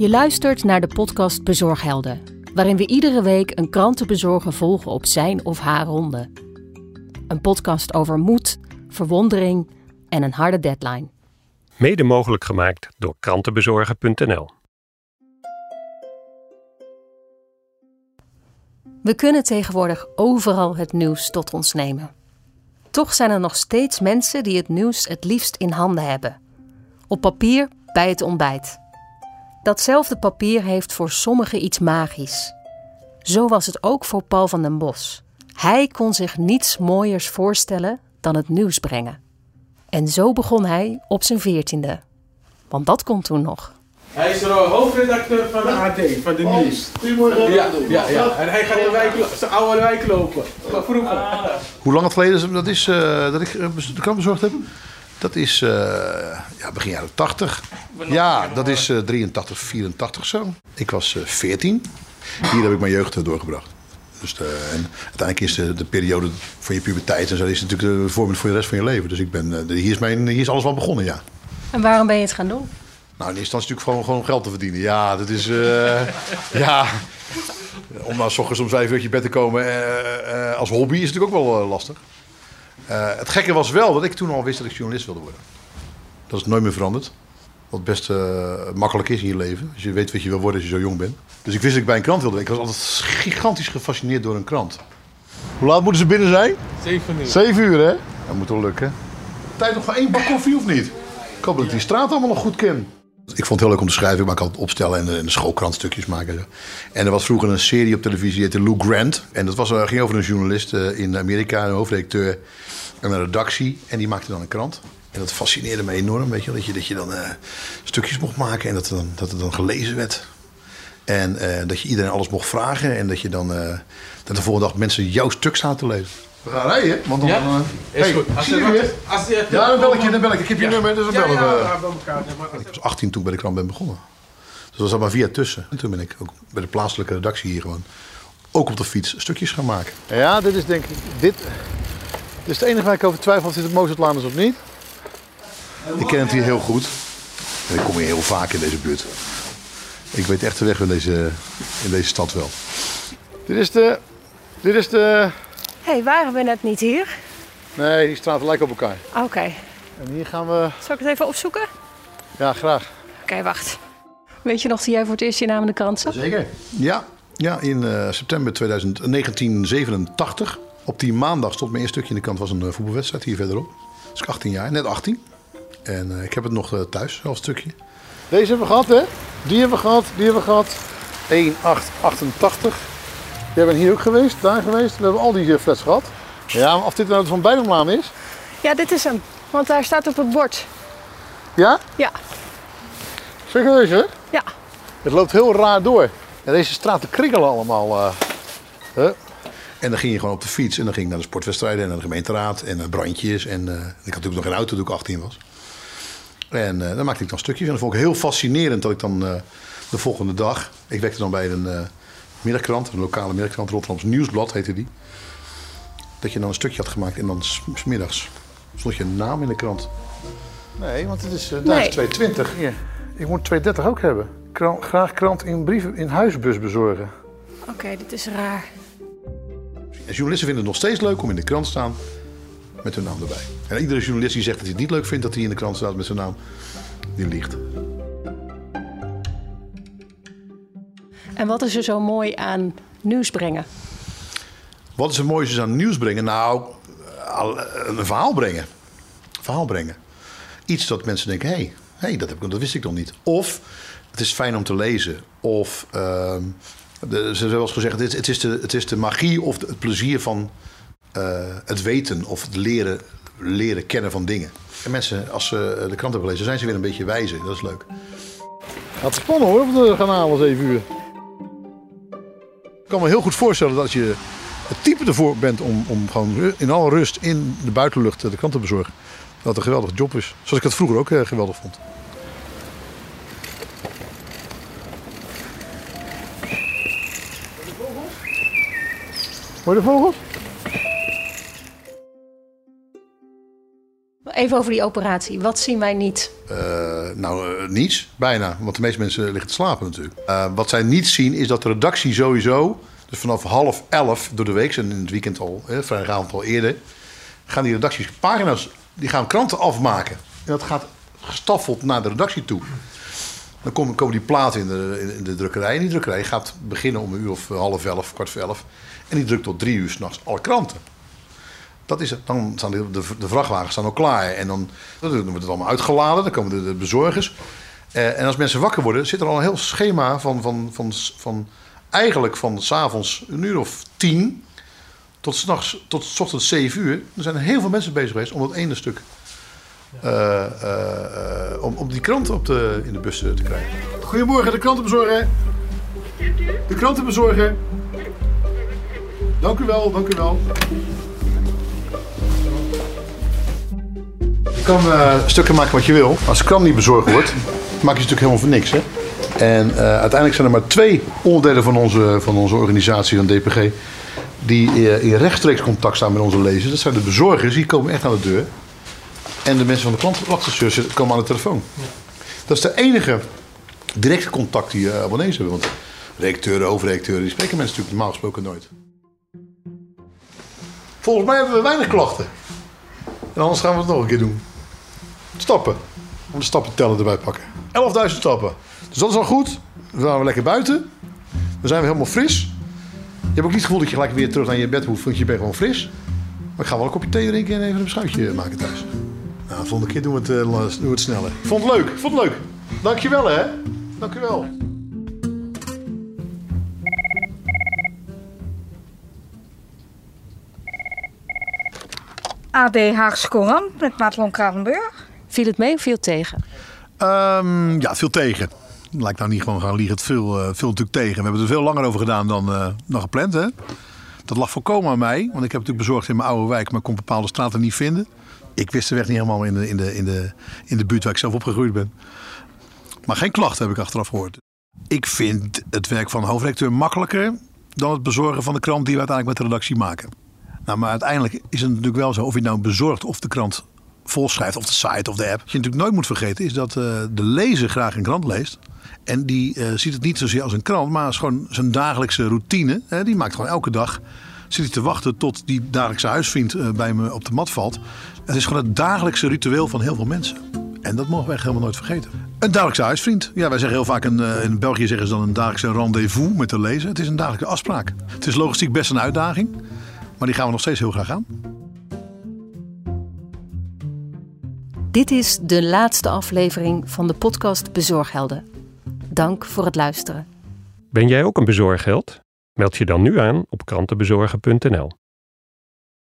Je luistert naar de podcast Bezorghelden, waarin we iedere week een krantenbezorger volgen op zijn of haar ronde. Een podcast over moed, verwondering en een harde deadline. Mede mogelijk gemaakt door krantenbezorger.nl. We kunnen tegenwoordig overal het nieuws tot ons nemen. Toch zijn er nog steeds mensen die het nieuws het liefst in handen hebben. Op papier bij het ontbijt. Datzelfde papier heeft voor sommigen iets magisch. Zo was het ook voor Paul van den Bos. Hij kon zich niets mooiers voorstellen dan het nieuws brengen. En zo begon hij op zijn veertiende. Want dat kon toen nog. Hij is er hoofdredacteur van de AD, van de Nieuws. Goedemorgen. Ja, ja, ja. En hij gaat de wijk, zijn oude wijk lopen. Van vroeger. Hoe lang het geleden is dat, is, eh, dat ik eh, de krant bezorgd heb? Dat is eh, ja, begin jaren 80. Ja, dat is eh 83, 84 zo. Ik was eh 14. Hier heb ik mijn jeugd eh, doorgebracht. Dus de, en uiteindelijk is de, de periode van je puberteit en zo is natuurlijk de vormend voor de rest van je leven. Dus ik ben, eh, hier, is mijn, hier is alles wel begonnen, ja. En waarom ben je het gaan doen? Nou, in eerste instantie natuurlijk gewoon, gewoon om geld te verdienen. Ja, dat is. eh, ja. Om nou s ochtends om vijf uur je bed te komen eh, eh, als hobby is natuurlijk ook wel eh, lastig. Eh, het gekke was wel dat ik toen al wist dat ik journalist wilde worden. Dat is nooit meer veranderd. Wat best eh, makkelijk is in je leven. Als je weet wat je wil worden als je zo jong bent. Dus ik wist dat ik bij een krant wilde. Ik was altijd gigantisch gefascineerd door een krant. Hoe laat moeten ze binnen zijn? Zeven uur. Zeven uur, hè? Dat moet wel lukken. Tijd nog voor één bak koffie of niet? Ik hoop dat ik die straat allemaal nog goed ken. Ik vond het heel leuk om te schrijven. Ik maak altijd opstellen en de, schoolkrant stukjes maken. en er was vroeger een serie op televisie, heette Lou Grant. En dat was, eh, ging over een journalist eh, in Amerika, een hoofdredacteur en een redactie. En die maakte dan een krant. En dat fascineerde me enorm, weet je. Dat je, dat je dan eh, stukjes mocht maken en dat, er dan, dat het dan gelezen werd. En dat je iedereen alles mocht vragen. En dat je dan dat de volgende dag mensen jouw stuk staan te lezen. We gaan rijden, want dan... Ja? eh, Is goed. Als je je als je- Ja, dan bel ik je, dan bel ik. Ik heb je nummer, dus dan bellen ja, we. ja, elkaar. Ik was 18 toen ik bij de krant ben begonnen. Dus dat was maar via tussen. En toen ben ik ook bij de plaatselijke redactie hier gewoon... ook op de fiets stukjes gaan maken. Ja, dit is denk ik... Dit, dit is het enige waar ik over twijfel of dit het Mozartlaan is of niet. Ik ken het hier heel goed. En ik kom hier heel vaak in deze buurt. Ik weet echt de weg in deze, in deze stad wel. Dit is de... Dit is de... Hé, hey, waren we net niet hier? Nee, die straten lijken op elkaar. Oké. En hier gaan we... Zal ik het even opzoeken? Ja, graag. Oké, wacht. Weet je nog dat jij voor het eerst je naam in de krant zag? Zeker. Ja, ja in eh, september 2000, 1987. Op die maandag stond mijn eerste stukje in de krant. was een eh, voetbalwedstrijd hier verderop. Dus ik 18 jaar, net 18. En eh, ik heb het nog eh, thuis, zelfs stukje. Deze hebben we gehad, hè? Die hebben we gehad, die hebben we gehad. 1888. Jij bent hier ook geweest, daar geweest. We hebben al die eh, flats gehad. Ja, maar of dit nou de Van Bijlomlaan is? Ja, dit is hem. Want daar staat op het bord. Ja? Ja. Serieus, hè? Ja. Het loopt heel raar door. En deze straten kriegelen allemaal. eh, hè? En dan ging je gewoon op de fiets en dan ging ik naar de sportwedstrijden en naar de gemeenteraad en naar brandjes. En eh, ik had natuurlijk nog geen auto toen ik 18 was. En eh, dan maakte ik dan stukjes. En dat vond ik heel fascinerend dat ik dan eh, de volgende dag... Ik werkte dan bij een eh, middagkrant, een lokale middagkrant, Rotterdams Nieuwsblad heette die. Dat je dan een stukje had gemaakt en dan s- s middags stond je naam in de krant. Nee, want het is, uh, Nee. 220. Hier, ik moet 230 ook hebben. Kran- graag krant in, brieven, in huisbus bezorgen. Oké, dit is raar. En journalisten vinden het nog steeds leuk om in de krant te staan met hun naam erbij. En iedere journalist die zegt dat hij het niet leuk vindt dat hij in de krant staat met zijn naam, die liegt. En wat is er zo mooi aan nieuws brengen? Wat is het mooiste aan nieuws brengen? Nou, al- een verhaal brengen. Verhaal brengen. Iets dat mensen denken, hé, hey, hey, dat, heb ik, dat wist ik nog niet. Of het is fijn om te lezen. Of ehm, de, ze hebben wel eens gezegd, het, het, is de, het is de magie of de- het plezier van eh, het weten of het leren, leren kennen van dingen. En mensen, als ze de krant hebben gelezen, zijn ze weer een beetje wijzer. Dat is leuk. Gaat spannend hoor, om te gaan halen 7 uur. Ik kan me heel goed voorstellen dat als je het type ervoor bent om, om gewoon in alle rust in de buitenlucht de krant te bezorgen, dat het een geweldige job is. Zoals ik het vroeger ook eh, geweldig vond. Hoor je de vogels? Even over die operatie. Wat zien wij niet? Uh, nou, uh, niets, bijna. Want de meeste mensen liggen te slapen natuurlijk. Uh, wat zij niet zien is dat de redactie sowieso... dus vanaf half elf door de week... en in het weekend al, hè, vrijdagavond al eerder... gaan die redacties pagina's... die gaan kranten afmaken. En dat gaat gestaffeld naar de redactie toe. Dan komen, komen die platen in de, in de drukkerij. En die drukkerij gaat beginnen om een uur of half elf, kwart voor elf. En die drukt tot drie uur s'nachts alle kranten. Dat is het. Dan staan de, de, de, vrachtwagens staan al klaar. En dan, dan wordt het allemaal uitgeladen. Dan komen de, de bezorgers. Uh, en als mensen wakker worden, zit er al een heel schema van, van, van, van eigenlijk van s'avonds een uur of tien tot, s'nachts, tot s ochtends zeven uur. Er zijn heel veel mensen bezig geweest om dat ene stuk. Uh, uh, om, om die kranten op de, in de bus te krijgen. Goedemorgen, de krantenbezorger. De krantenbezorger. Dank u wel, dank u wel. Kan uh, stukken maken wat je wil. Als de niet bezorgd wordt, maak je natuurlijk helemaal voor niks. Hè? En uh, uiteindelijk zijn er maar twee onderdelen van onze, van onze organisatie, van DPG, die uh, in rechtstreeks contact staan met onze lezers. Dat zijn de bezorgers, die komen echt aan de deur. En de mensen van de klantwachtservice komen aan de telefoon. Ja. Dat is de enige directe contact die abonnees hebben. Want redacteuren, hoofdredacteuren, die spreken mensen natuurlijk normaal gesproken nooit. Volgens mij hebben we weinig klachten. En anders gaan we het nog een keer doen. Stappen. Om de stappen erbij pakken. 11.000 stappen. Dus dat is al goed. Dan gaan we lekker buiten. Dan zijn we helemaal fris. Je hebt ook niet het gevoel dat je gelijk weer terug naar je bed hoeft, want je bent gewoon fris. Maar ik ga wel een kopje thee drinken en even een beschuitje maken thuis. Nou, de volgende keer doen we het, we het sneller. Vond het leuk, vond het leuk. Dankjewel hè. Dankjewel. AD Haagse Courant met Madelon Kravenburg. Viel het mee of viel het tegen? Um, ja, het viel tegen. Lijkt nou niet gewoon gaan liegen. Het viel, uh, viel natuurlijk tegen. We hebben er veel langer over gedaan dan, uh, dan gepland. Hè? Dat lag volkomen aan mij. Want ik heb natuurlijk bezorgd in mijn oude wijk. Maar kon bepaalde straten niet vinden. Ik wist de weg niet helemaal in de, in de, in de, in de buurt waar ik zelf opgegroeid ben. Maar geen klachten heb ik achteraf gehoord. Ik vind het werk van hoofdredacteur makkelijker dan het bezorgen van de krant die we uiteindelijk met de redactie maken. Nou, maar uiteindelijk is het natuurlijk wel zo, of je nou bezorgt of de krant volschrijft, of de site of de app. Wat je natuurlijk nooit moet vergeten is dat uh, de lezer graag een krant leest. En die uh, ziet het niet zozeer als een krant, maar als gewoon zijn dagelijkse routine. Hè, die maakt gewoon elke dag, zit hij te wachten tot die dagelijkse huisvriend uh, bij me op de mat valt. Het is gewoon het dagelijkse ritueel van heel veel mensen. En dat mogen wij helemaal nooit vergeten. Een dagelijkse huisvriend. Ja, wij zeggen heel vaak, een, in België zeggen ze dan een dagelijkse rendezvous met de lezer. Het is een dagelijkse afspraak. Het is logistiek best een uitdaging. Maar die gaan we nog steeds heel graag aan. Dit is de laatste aflevering van de podcast Bezorghelden. Dank voor het luisteren. Ben jij ook een bezorgheld? Meld je dan nu aan op krantenbezorgen.nl.